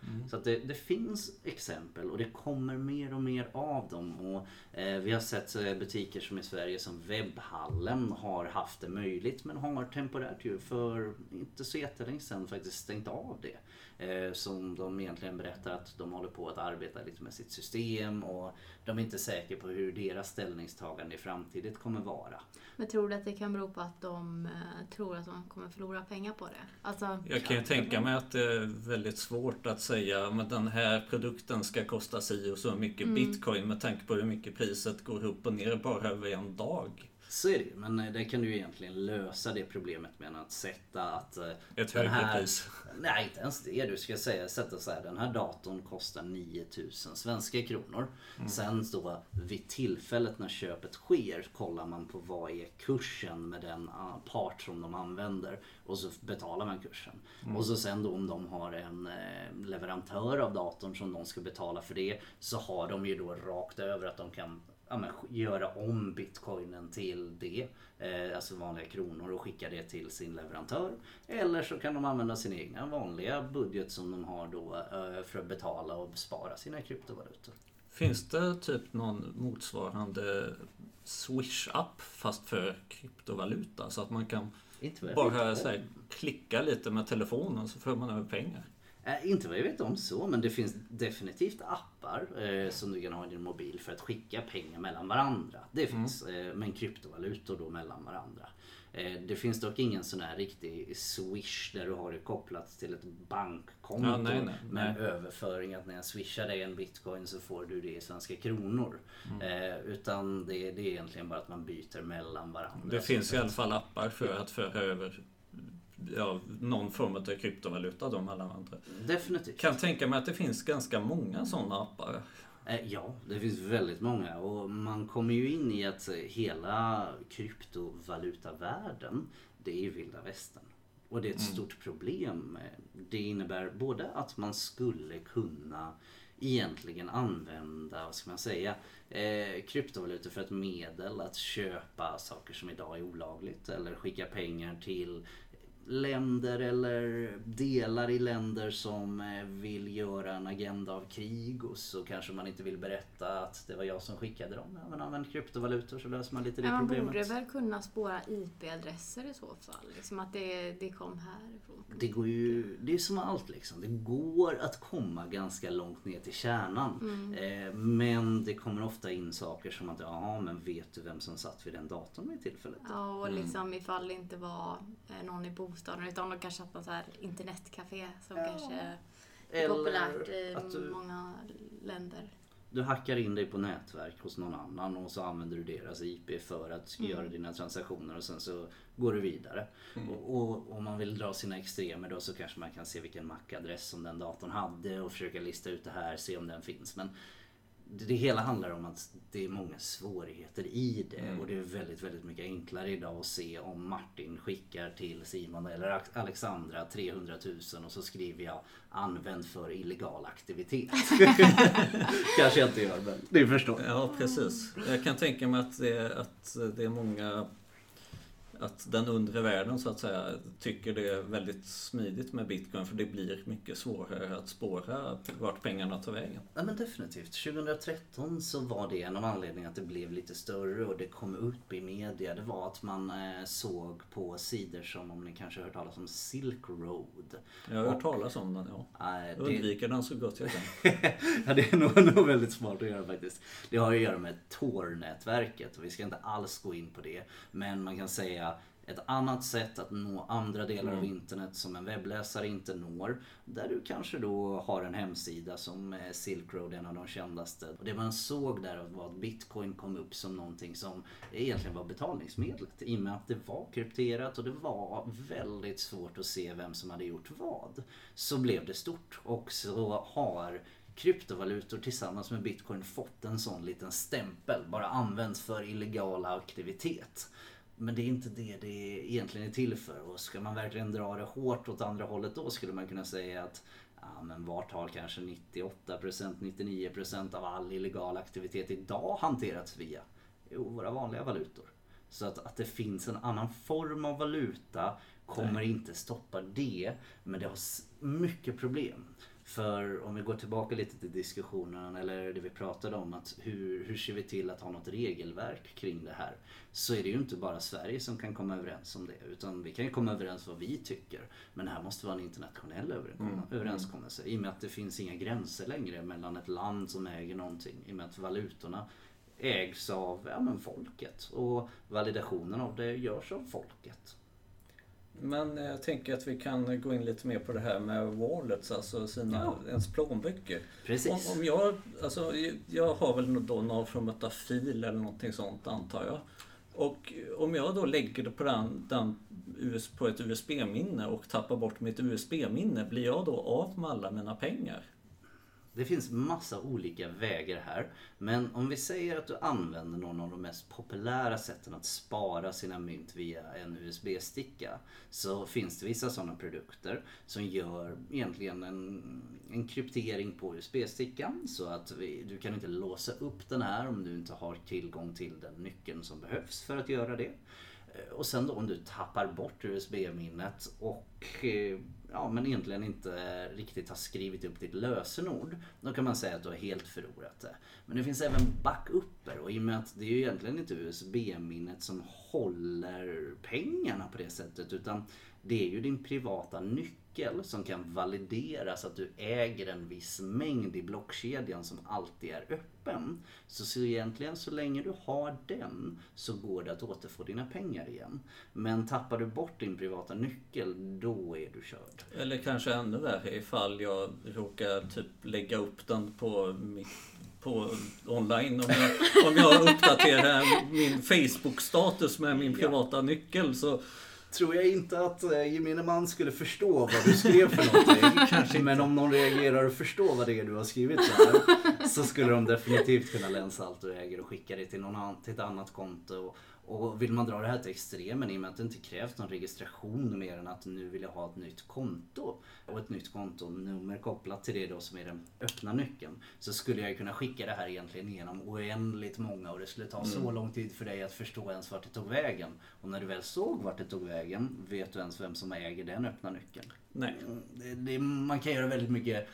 Mm. Så att det, det finns exempel och det kommer mer och mer av dem. Och, eh, vi har sett eh, butiker som i Sverige som Webbhallen har haft det möjligt men har temporärt ju för inte så jättelänge sedan faktiskt stängt av det. Eh, som de egentligen berättar att de håller på att arbeta lite med sitt system och de är inte säkra på hur deras ställningstagande i framtiden kommer vara. Men tror du att det kan bero på att de eh, tror att de kommer förlora pengar på det? Alltså, jag kan ju tänka mig att det är väldigt svårt att säga att den här produkten ska kosta si och så mycket Mm. bitcoin med tanke på hur mycket priset går upp och ner bara över en dag. Så är det ju, men eh, det kan du ju egentligen lösa det problemet med att sätta att eh, Ett högre här, pris. Nej, inte ens det. Du ska säga, sätta så här, den här datorn kostar 9000 svenska kronor. Mm. Sen då vid tillfället när köpet sker kollar man på vad är kursen med den ah, part som de använder och så betalar man kursen. Mm. Och så sen då om de har en eh, leverantör av datorn som de ska betala för det så har de ju då rakt över att de kan ja, men, göra om bitcoinen till det, eh, alltså vanliga kronor och skicka det till sin leverantör. Eller så kan de använda sin egna vanliga budget som de har då eh, för att betala och spara sina kryptovalutor. Finns det typ någon motsvarande Swish-app fast för kryptovaluta? Så att man kan bara så här, klicka lite med telefonen så får man över pengar. Eh, inte vad jag vet om så, men det finns definitivt appar eh, som du kan ha i din mobil för att skicka pengar mellan varandra. Det finns, eh, men kryptovalutor då mellan varandra. Eh, det finns dock ingen sån här riktig swish där du har det kopplat till ett bankkonto Ja, nej, nej, med nej. överföring att när jag swishar dig en bitcoin så får du det i svenska kronor. Eh, utan det, det är egentligen bara att man byter mellan varandra. Det finns i alla fall appar för att föra över ja, någon form av kryptovaluta då mellan varandra. Definitivt. Kan tänka mig att det finns ganska många sådana appar. Eh, Ja, det finns väldigt många och man kommer ju in i att hela kryptovalutavärlden, det är ju vilda västern. Och det är ett stort problem. Det innebär både att man skulle kunna egentligen använda, vad ska man säga, eh, kryptovalutor för ett medel att köpa saker som idag är olagligt eller skicka pengar till länder eller delar i länder som eh, vill göra en agenda av krig och så kanske man inte vill berätta att det var jag som skickade dem. Ja, men använd kryptovalutor så löser man lite det man problemet. borde väl kunna spåra IP-adresser i så fall? Liksom att det, det kom härifrån. Det går ju, det är som allt liksom. Det går att komma ganska långt ner till kärnan. Mm. Eh, men det kommer ofta in saker som att, ja men vet du vem som satt vid den datorn vid tillfället? Ja, och liksom ifall det inte var eh, någon i bostaden utan de kanske har något så här internetcafé som Ja. kanske är Eller populärt i du, många länder. du hackar in dig på nätverk hos någon annan och så använder du deras IP för att Mm. göra dina transaktioner och sen så går du vidare. Mm. Och, och om man vill dra sina extremer då så kanske man kan se vilken MAC-adress som den datorn hade och försöka lista ut det här, se om den finns. Men det, det hela handlar om att det är många svårigheter i det Mm. och det är väldigt, väldigt mycket enklare idag att se om Martin skickar till Simon eller Alexandra 300 000 och så skriver jag använd för illegal aktivitet. <laughs> Kanske jag inte gör men du förstår. Ja, precis. Jag kan tänka mig att det, att det är många att den undre världen så att säga tycker det är väldigt smidigt med bitcoin för det blir mycket svårare att spåra vart pengarna tar vägen. Ja men definitivt. 2013 så var det en av anledningarna att det blev lite större och det kom upp i media. Det var att man eh, såg på sidor som, om ni kanske har hört talas om, Silk Road. Jag har hört talas om den, ja. Eh, det, Undviker den så gott jag kan. <laughs> ja, det är nog, nog väldigt smart att göra faktiskt. Det har att göra med Tor-nätverket och vi ska inte alls gå in på det. Men man kan säga ett annat sätt att nå andra delar av Mm. internet som en webbläsare inte når. Där du kanske då har en hemsida som eh, Silk Road, en av de kändaste. Och det man såg där var att bitcoin kom upp som någonting som egentligen var betalningsmedlet. I och med att det var krypterat och det var väldigt svårt att se vem som hade gjort vad. Så blev det stort och så har kryptovalutor tillsammans med bitcoin fått en sån liten stämpel. Bara används för illegala aktivitet. Men det är inte det det egentligen är till för. Och ska man verkligen dra det hårt åt andra hållet då skulle man kunna säga att ja, men vart har kanske 98% 99% av all illegal aktivitet idag hanterats via? Jo, våra vanliga valutor. Så att, att det finns en annan form av valuta kommer inte stoppa det. Men det har mycket problem. För om vi går tillbaka lite till diskussionen eller det vi pratade om att hur, hur ser vi till att ha något regelverk kring det här? Så är det ju inte bara Sverige som kan komma överens om det utan vi kan ju komma överens vad vi tycker. Men det här måste vara en internationell överenskom- Mm. överenskommelse i och med att det finns inga gränser längre mellan ett land som äger någonting i och med att valutorna ägs av ja, men folket och validationen av det görs av folket. Men jag tänker att vi kan gå in lite mer på det här med wallets, alltså sina, Ja. ens plånböcker. Precis. Om, om jag, alltså, jag har väl då någon form av fil eller någonting sånt antar jag. Och om jag då lägger det på, den, den, på ett USB-minne och tappar bort mitt USB-minne, blir jag då av med alla mina pengar? Det finns massa olika vägar här. Men om vi säger att du använder någon av de mest populära sätten att spara sina mynt via en USB-sticka. Så finns det vissa sådana produkter som gör egentligen en, en kryptering på USB-stickan. Så att vi, du kan inte låsa upp den här om du inte har tillgång till den nyckeln som behövs för att göra det. Eh, och sen då om du tappar bort USB-minnet och eh, ja, men egentligen inte riktigt har skrivit upp ditt lösenord. Då kan man säga att du har helt förlorat det. Men det finns även backuper och i och med att det är ju egentligen inte USB-minnet som håller pengarna på det sättet utan det är ju din privata nyckel som kan valideras att du äger en viss mängd i blockkedjan som alltid är öppen. Så, så egentligen så länge du har den så går det att återfå dina pengar igen. Men tappar du bort din privata nyckel då är du körd. Eller kanske ännu värre ifall jag råkar typ lägga upp den på mitt på online om jag, om jag uppdaterar min Facebook-status med min privata nyckel så Tror jag inte att eh, gemene man skulle förstå vad du skrev för någonting. <laughs> Men om någon reagerar och förstår vad det är du har skrivit där. Så skulle de definitivt kunna länsa allt du äger och skicka det till, någon till ett annat konto. Och vill man dra det här till extremen i och med att det inte krävs någon registration mer än att nu vill jag ha ett nytt konto. Och ett nytt kontonummer kopplat till det då som är den öppna nyckeln. Så skulle jag kunna skicka det här egentligen genom oändligt många och det skulle ta så lång tid för dig att förstå ens vart det tog vägen. Och när du väl såg vart det tog vägen, vet du ens vem som äger den öppna nyckeln? nej. Det, det, man kan göra väldigt mycket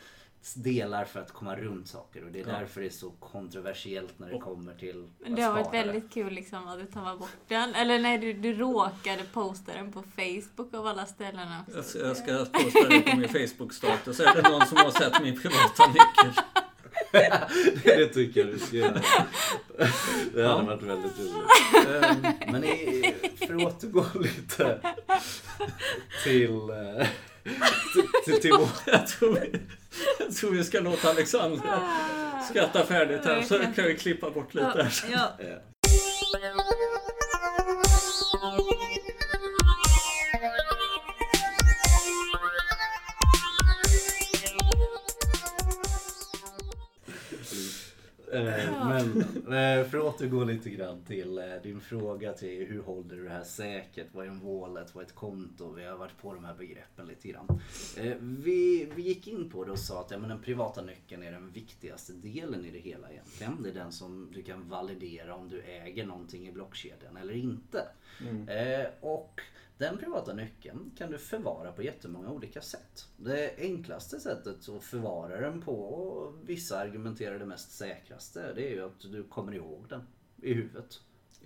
delar för att komma runt saker och det är Ja. därför det är så kontroversiellt när det kommer till Men det har varit väldigt kul liksom att du tar bort den. Eller nej, du, du råkade posta den på Facebook av alla ställen också. Jag ska, jag ska posta det på min Facebook-status. Är det någon som har sett min privata nyckel? <laughs> det tycker jag du ska göra. Det hade varit väldigt roligt. Ehm, Men för att återgå lite till, eh, till, till, vår... <laughs> Jag tror, vi, jag tror vi ska låta Alexandra skratta färdigt här så kan vi klippa bort lite här. Ja. Men eh, för att återgå lite grann till eh, din fråga till hur håller du det här säkert? Vad är en wallet? Vad är ett konto? Vi har varit på de här begreppen lite grann. Eh, Vi, vi gick in på det och sa att ja, men den privata nyckeln är den viktigaste delen i det hela egentligen. Det är den som du kan validera om du äger någonting i blockkedjan eller inte. Eh, Och den privata nyckeln kan du förvara på jättemånga olika sätt. Det enklaste sättet att förvara den på, och vissa argumenterar det mest säkraste, det är ju att du kommer ihåg den i huvudet.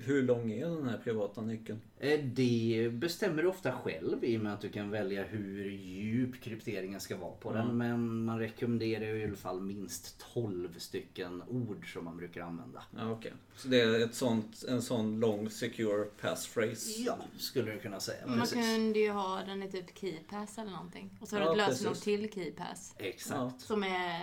Hur lång är den här privata nyckeln? Eh, Det bestämmer du ofta själv i och med att du kan välja hur djup krypteringen ska vara på den. Men man rekommenderar i alla fall minst 12 stycken ord som man brukar använda. Ja, okej. Så det är ett sånt, en sån lång secure passphrase? Ja, skulle du kunna säga. Man Precis. kunde ju ha den i typ KeyPass eller någonting. Och så har du Ja, ett lösenord till KeyPass. Exakt. Som är,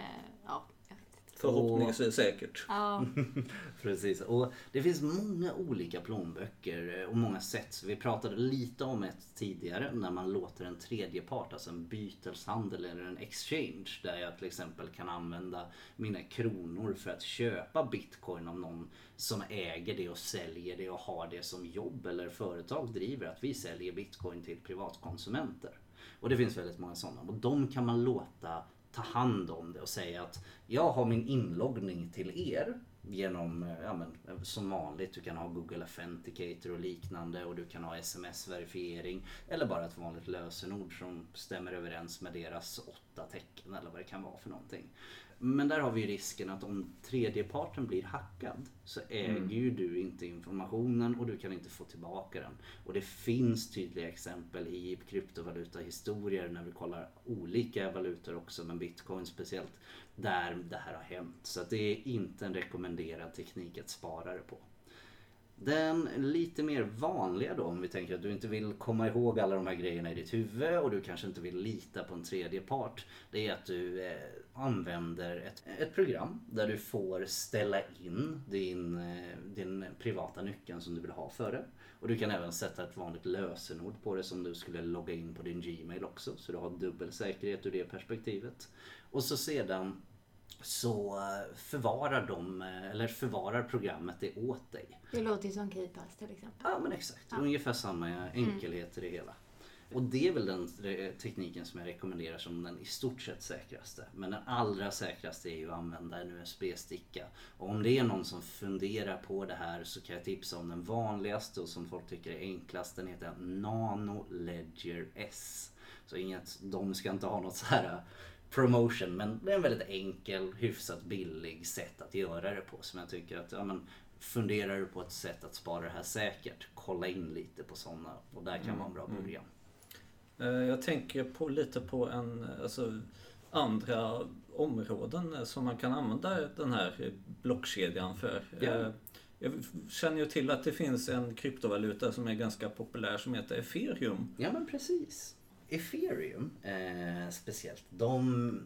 Förhoppningsvis säkert. Ja, <laughs> Precis, och det finns många olika plånböcker eh, och många sätt. Vi pratade lite om ett tidigare när man låter en tredje part, alltså en byteshandel eller en exchange, där jag till exempel kan använda mina kronor för att köpa bitcoin av någon som äger det och säljer det och har det som jobb eller företag driver att vi säljer bitcoin till privatkonsumenter. Och det finns väldigt många sådana och de kan man låta ta hand om det och säga att jag har min inloggning till er genom, eh, ja men eh, som vanligt, du kan ha Google Authenticator och liknande och du kan ha sms-verifiering eller bara ett vanligt lösenord som stämmer överens med deras åtta tecken eller vad det kan vara för någonting. Men där har vi risken att om tredjeparten blir hackad så äger ju du inte informationen och du kan inte få tillbaka den. Och det finns tydliga exempel i kryptovalutahistorier när vi kollar olika valutor också, men bitcoin speciellt, där det här har hänt. Så det är inte en rekommenderad teknik att spara det på. Den lite mer vanliga då om vi tänker att du inte vill komma ihåg alla de här grejerna i ditt huvud och du kanske inte vill lita på en tredje part. Det är att du eh, använder ett, ett program där du får ställa in din, eh, din privata nyckeln som du vill ha för det. Och du kan även sätta ett vanligt lösenord på det som du skulle logga in på din Gmail också. Så du har dubbel säkerhet ur det perspektivet. Och så sedan så eh, förvarar de, eh, eller förvarar programmet det åt dig. det låter ju som KeyPass till exempel. Ja men exakt, ungefär samma enkelhet i det hela. Och det är väl den tekniken som jag rekommenderar som den i stort sett säkraste. Men den allra säkraste är ju att använda en USB-sticka. Och om det är någon som funderar på det här så kan jag tipsa om den vanligaste och som folk tycker är enklast. Den heter Nano Ledger S. Så inget, de ska inte ha något så här eh, promotion men det är en väldigt enkel, hyfsat billig sätt att göra det på som jag tycker att ja, men, funderar du på ett sätt att spara det här säkert, kolla in lite på sådana och där kan vara en bra början. Eh, Jag tänker på lite på en, alltså, andra områden eh, som man kan använda den här blockkedjan för. Eh, Jag känner ju till att det finns en kryptovaluta som är ganska populär som heter ethereum. Ja men precis. Ethereum eh, speciellt, de,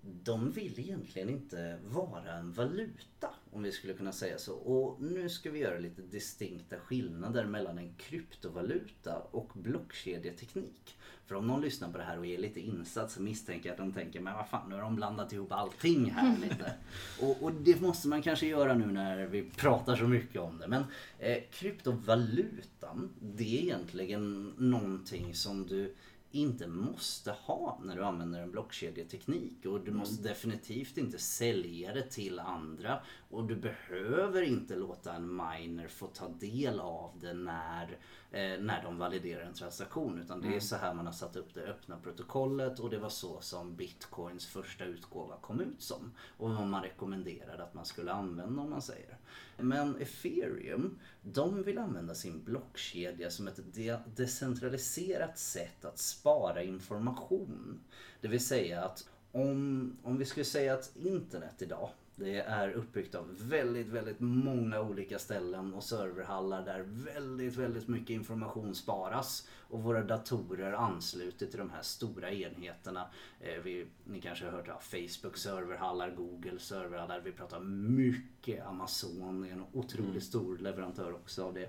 de vill egentligen inte vara en valuta om vi skulle kunna säga så. Och nu ska vi göra lite distinkta skillnader mellan en kryptovaluta och blockkedjeteknik. För om någon lyssnar på det här och är lite insatt så misstänker jag att de tänker men vad fan nu har de blandat ihop allting här <laughs> lite. och, och det måste man kanske göra nu när vi pratar så mycket om det. Men eh, kryptovalutan det är egentligen någonting som du inte måste ha när du använder en blockkedjeteknik. Och du måste definitivt inte sälja det till andra. Och du behöver inte låta en miner få ta del av det när, eh, när de validerar en transaktion. Utan det är så här man har satt upp det öppna protokollet och det var så som bitcoins första utgåva kom ut som. Och vad man rekommenderade att man skulle använda om man säger. Men ethereum, de vill använda sin blockkedja som ett de- decentraliserat sätt att spara information. Det vill säga att om, om vi skulle säga att internet idag det är uppbyggt av väldigt, väldigt många olika ställen och serverhallar där väldigt, väldigt mycket information sparas. Och våra datorer ansluter till de här stora enheterna. Eh, vi, ni kanske har hört ja, Facebook serverhallar, Google serverhallar. Vi pratar mycket Amazon, är en otroligt Mm. stor leverantör också av det.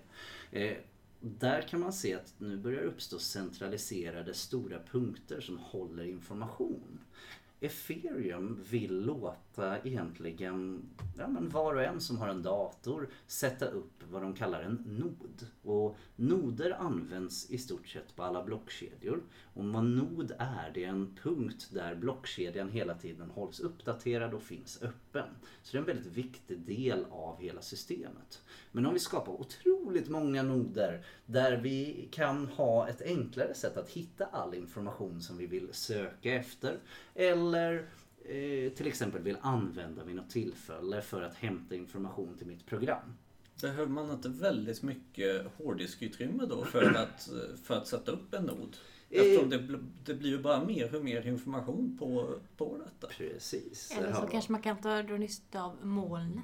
Eh, där kan man se att nu börjar uppstå centraliserade stora punkter som håller information. Ethereum vill låta egentligen ja, men var och en som har en dator sätta upp vad de kallar en nod. Och noder används i stort sett på alla blockkedjor. Och vad nod är, det är en punkt där blockkedjan hela tiden hålls uppdaterad och finns öppen. Så det är en väldigt viktig del av hela systemet. Men om vi skapar otroligt många noder där vi kan ha ett enklare sätt att hitta all information som vi vill söka efter. Eller till exempel vill använda vid något tillfälle för att hämta information till mitt program. Behöver man inte väldigt mycket hårddiskutrymme då för att, <clears throat> för att sätta upp en nod? Eftersom det, bl- det blir ju bara mer och mer information på, på detta. Precis. Eller så kanske man kan ta dra nytta av molnet.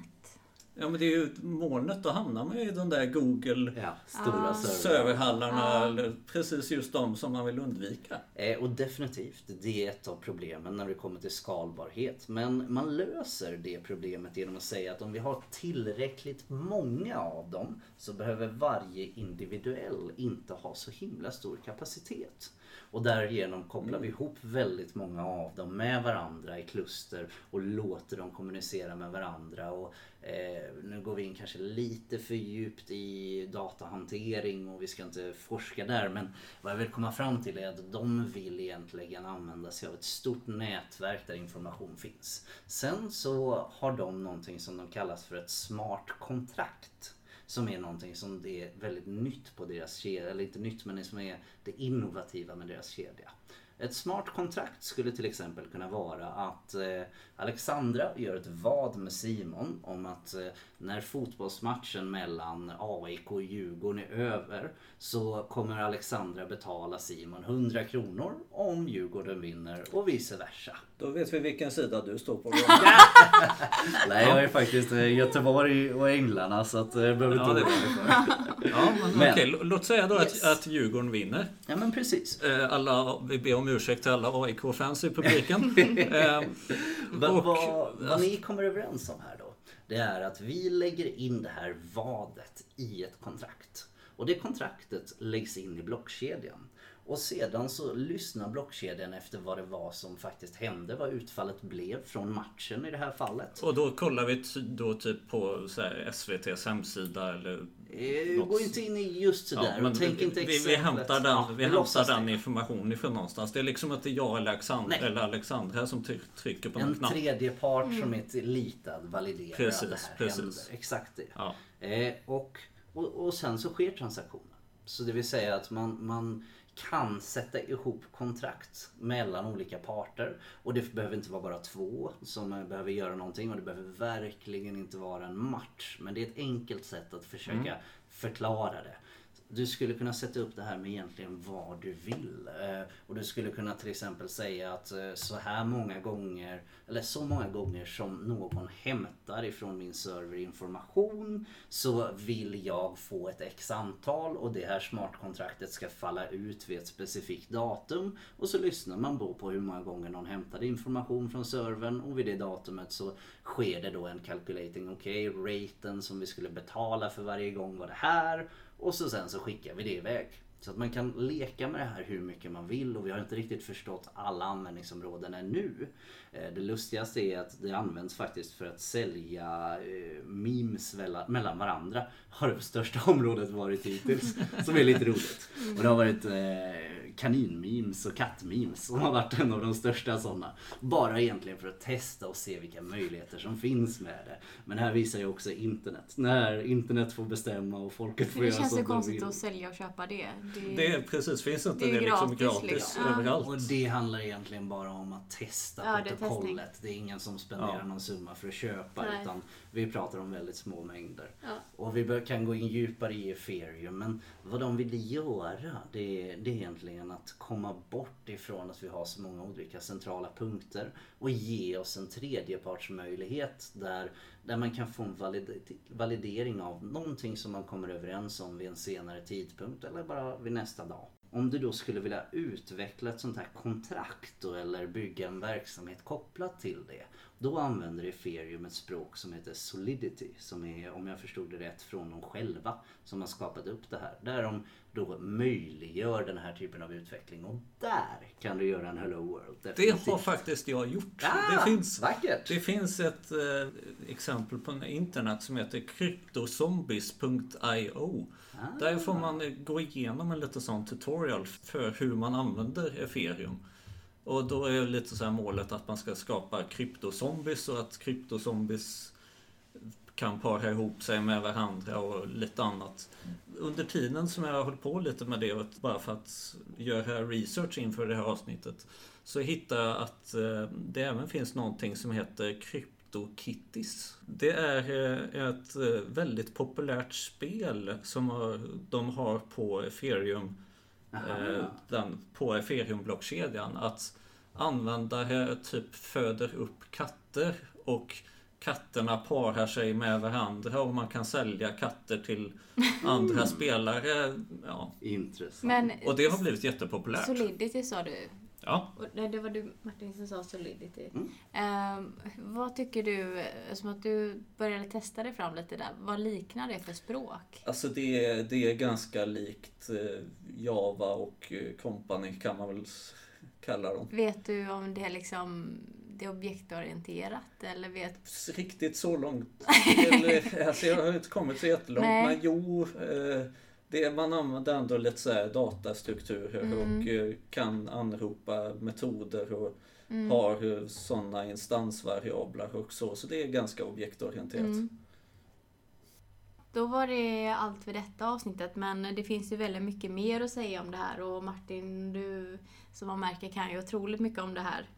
Ja men det är ju molnet, då hamnar man ju i de där Google Ja, stora Ah. serverhallarna Ja. eller precis just de som man vill undvika. Eh, Och definitivt, det är ett av problemen när det kommer till skalbarhet. Men man löser det problemet genom att säga att om vi har tillräckligt många av dem så behöver varje individuell inte ha så himla stor kapacitet. Och därigenom kopplar vi ihop väldigt många av dem med varandra i kluster och låter dem kommunicera med varandra. Och, eh, nu går vi in kanske lite för djupt i datahantering och vi ska inte forska där men vad jag vill komma fram till är att de vill egentligen använda sig av ett stort nätverk där information finns. Sen så har de någonting som de kallas för ett smart kontrakt. Som är någonting som det är väldigt nytt på deras kedja, eller inte nytt men det som är det innovativa med deras kedja. Ett smart kontrakt skulle till exempel kunna vara att eh, Alexandra gör ett vad med Simon om att eh, när fotbollsmatchen mellan AIK och Djurgården är över så kommer Alexandra betala Simon 100 kronor om Djurgården vinner och vice versa. Då vet vi vilken sida du står på. <laughs> Nej, jag är faktiskt eh, Göteborg och Änglarna så att eh, jag behöver Ja, inte för. Ja, men, Men- okej, lå- låt säga då Yes. att, att Djurgården vinner. Ja men precis. Eh, Alla, vi ber om ursäkt till alla AIK-fans i publiken. <laughs> Eh, Vad, och- vad, vad ni kommer överens om här det är att vi lägger in det här vadet i ett kontrakt. Och det kontraktet läggs in i blockkedjan. Och sedan så lyssnar blockkedjan efter vad det var som faktiskt hände, vad utfallet blev från matchen i det här fallet. Och då kollar vi då typ på så här SVTs hemsida eller... Eh, Något- Gå inte in i just sådär Ja, men och tänk vi, inte vi, vi exemplet. hämtar den, Ja, vi vi hämtar den informationen ifrån någonstans. Det är liksom inte jag eller, Alexand- Nej. eller Alexandra som try- trycker på En knapp. tredje part som är litad validerar Precis, att det här precis. händer. Exakt det. Ja. Eh, och, och, och sen så sker transaktionen. Så det vill säga att man, man kan sätta ihop kontrakt mellan olika parter. Och det behöver inte vara bara två som eh, behöver göra någonting och det behöver verkligen inte vara en match. Men det är ett enkelt sätt att försöka förklara det. Du skulle kunna sätta upp det här med egentligen vad du vill. Eh, och du skulle kunna till exempel säga att eh, så här många gånger, eller så många gånger som någon hämtar ifrån min server information så vill jag få ett x antal och det här smartkontraktet ska falla ut vid ett specifikt datum. Och så lyssnar man då på hur många gånger någon hämtade information från servern och vid det datumet så sker det då en calculating. Okej, raten som vi skulle betala för varje gång var det här. Och så sen så skickar vi det iväg. Så att man kan leka med det här hur mycket man vill och vi har inte riktigt förstått alla användningsområden ännu. Eh, Det lustigaste är att det används faktiskt för att sälja eh, memes mellan varandra. Har det största <laughs> området varit hittills. Som är lite roligt. Och det har varit eh, kaninmemes och kattmemes som har varit en av de största sådana. Bara egentligen för att testa och se vilka möjligheter som finns med det. Men här visar ju också internet. När internet får bestämma och folket får Det göra känns som ju de konstigt vill. att sälja och köpa det. Det, Det är precis, finns inte Det det, är ju liksom gratis, gratis liksom. Överallt? Och det handlar egentligen bara om att testa Ja, det är protokollet. Det är ingen som spenderar Ja. någon summa för att köpa Nej. utan vi pratar om väldigt små mängder. Ja. Och vi kan gå in djupare i ethereum men vad de vill göra det är, det är egentligen egentligen att komma bort ifrån att vi har så många olika centrala punkter och ge oss en tredjepartsmöjlighet där, där man kan få en valid, validering av någonting som man kommer överens om vid en senare tidpunkt eller bara vid nästa dag. Om du då skulle vilja utveckla ett sånt här kontrakt då, eller bygga en verksamhet kopplat till det. Då använder ethereum ett språk som heter Solidity som är, om jag förstod det rätt, från dem själva som har skapat upp det här. Där de då möjliggör den här typen av utveckling och där kan du göra en Hello World. Definitivt. Det har faktiskt jag gjort. Ah, det, finns, vackert. det finns ett eh, exempel på internet som heter cryptozombies.io. Ah. Där får man gå igenom en lite sån tutorial för hur man använder ethereum. Och då är lite så här målet att man ska skapa kryptozombies och att kryptozombies kan para ihop sig med varandra och lite annat. Under tiden som jag har hållit på lite med det, bara för att göra research inför det här avsnittet, så hittade jag att eh, det även finns någonting som heter CryptoKitties. Det är eh, ett eh, väldigt populärt spel som de har på ethereum eh, den, på ethereum-blockkedjan. Att användare typ föder upp katter och katterna parar sig med varandra och man kan sälja katter till andra spelare. Ja. Intressant. Men, och det har blivit jättepopulärt. Solidity sa du? Ja. Och det var du Martin som sa Solidity. Mm. Um, vad tycker du, som att du började testa dig fram lite där, vad liknar det för språk? Alltså det är, det är ganska likt eh, Java och eh, Company kan man väl kalla dem. Vet du om det är liksom det är objektorienterat eller vet... Riktigt så långt. eller, <laughs> alltså jag har inte kommit så jättelångt. Nej. Men jo, eh, det, man använder ändå lite så här datastrukturer mm. och eh, kan anropa metoder och mm. har sådana instansvariabler och så. Så det är ganska objektorienterat. Mm. Då var det allt för detta avsnittet men det finns ju väldigt mycket mer att säga om det här och Martin, du som man märker kan ju otroligt mycket om det här.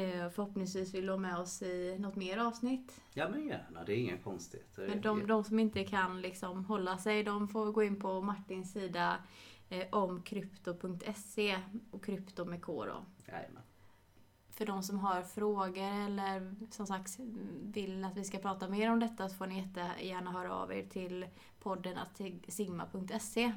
Eh, förhoppningsvis vill du ha med oss i något mer avsnitt. Ja men gärna, det är inga konstigheter. Men de, de som inte kan liksom hålla sig, de får gå in på Martins sida eh, om krypto.se och krypto med K då. Jajamän. För de som har frågor eller som sagt vill att vi ska prata mer om detta så får ni jättegärna höra av er till podden sigma.se.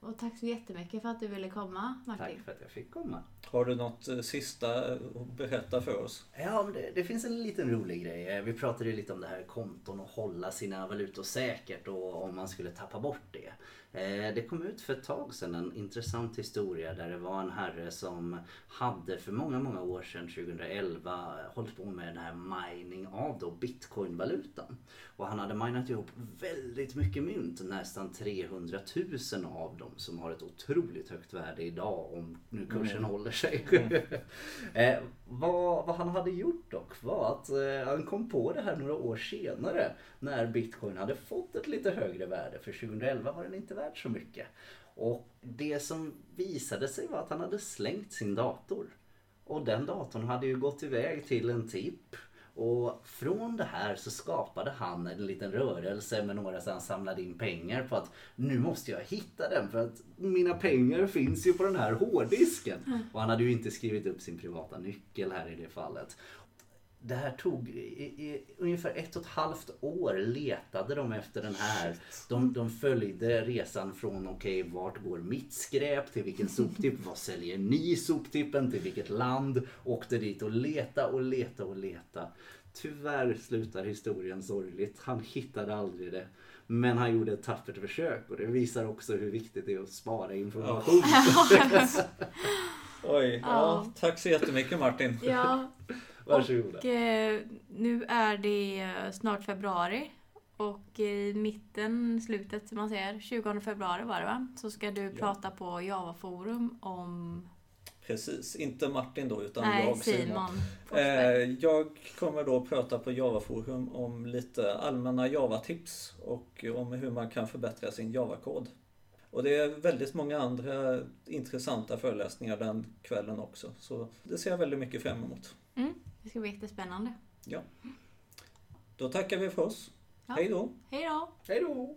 Och tack så jättemycket för att du ville komma Martin. Tack för att jag fick komma. Har du något eh, sista att berätta för oss? Ja, det, det, finns en liten rolig grej. Eh, vi pratade ju lite om det här konton och hålla sina valutor säkert och om man skulle tappa bort det. Eh, det kom ut för ett tag sedan en intressant historia där det var en herre som hade för många, många år sedan, 2011, hållit på med den här mining av då bitcoinvalutan. Och han hade minat ihop väldigt mycket mynt, nästan 300 000 av dem som har ett otroligt högt värde idag om nu kursen mm. håller sig. <laughs> Vad, vad, han hade gjort dock var att eh, han kom på det här några år senare när bitcoin hade fått ett lite högre värde. För 2011 var den inte värd så mycket. Och det som visade sig var att han hade slängt sin dator. Och den datorn hade ju gått iväg till en tipp och från det här så skapade han en liten rörelse med några som han samlade in pengar på att nu måste jag hitta den för att mina pengar finns ju på den här hårddisken. Mm. Och han hade ju inte skrivit upp sin privata nyckel här i det fallet det här tog i, i, ungefär ett och ett halvt år letade de efter den här. De, de följde resan från okej, okay, vart går mitt skräp till vilken soptipp? <laughs> Vad säljer ni soptippen till vilket land? Åkte dit och leta och leta och leta. Tyvärr slutar historien sorgligt. Han hittade aldrig det. Men han gjorde ett tappert försök och det visar också hur viktigt det är att spara information. <laughs> Oj, ja, tack så jättemycket Martin. Ja. Varsågoda. Och eh, nu är det eh, snart februari. Och i mitten, slutet som man säger, 20 februari var det va? Så ska du ja. prata på Java-forum om Precis, inte Martin då utan Nej, jag Simon. Eh, jag kommer då prata på Java-forum om lite allmänna Java-tips och om hur man kan förbättra sin Java-kod. Och det är väldigt många andra intressanta föreläsningar den kvällen också. Så det ser jag väldigt mycket fram emot. Mm. Det ska bli jättespännande. Ja. Då tackar vi för oss. Ja. Hej då. Hej då. Hej då.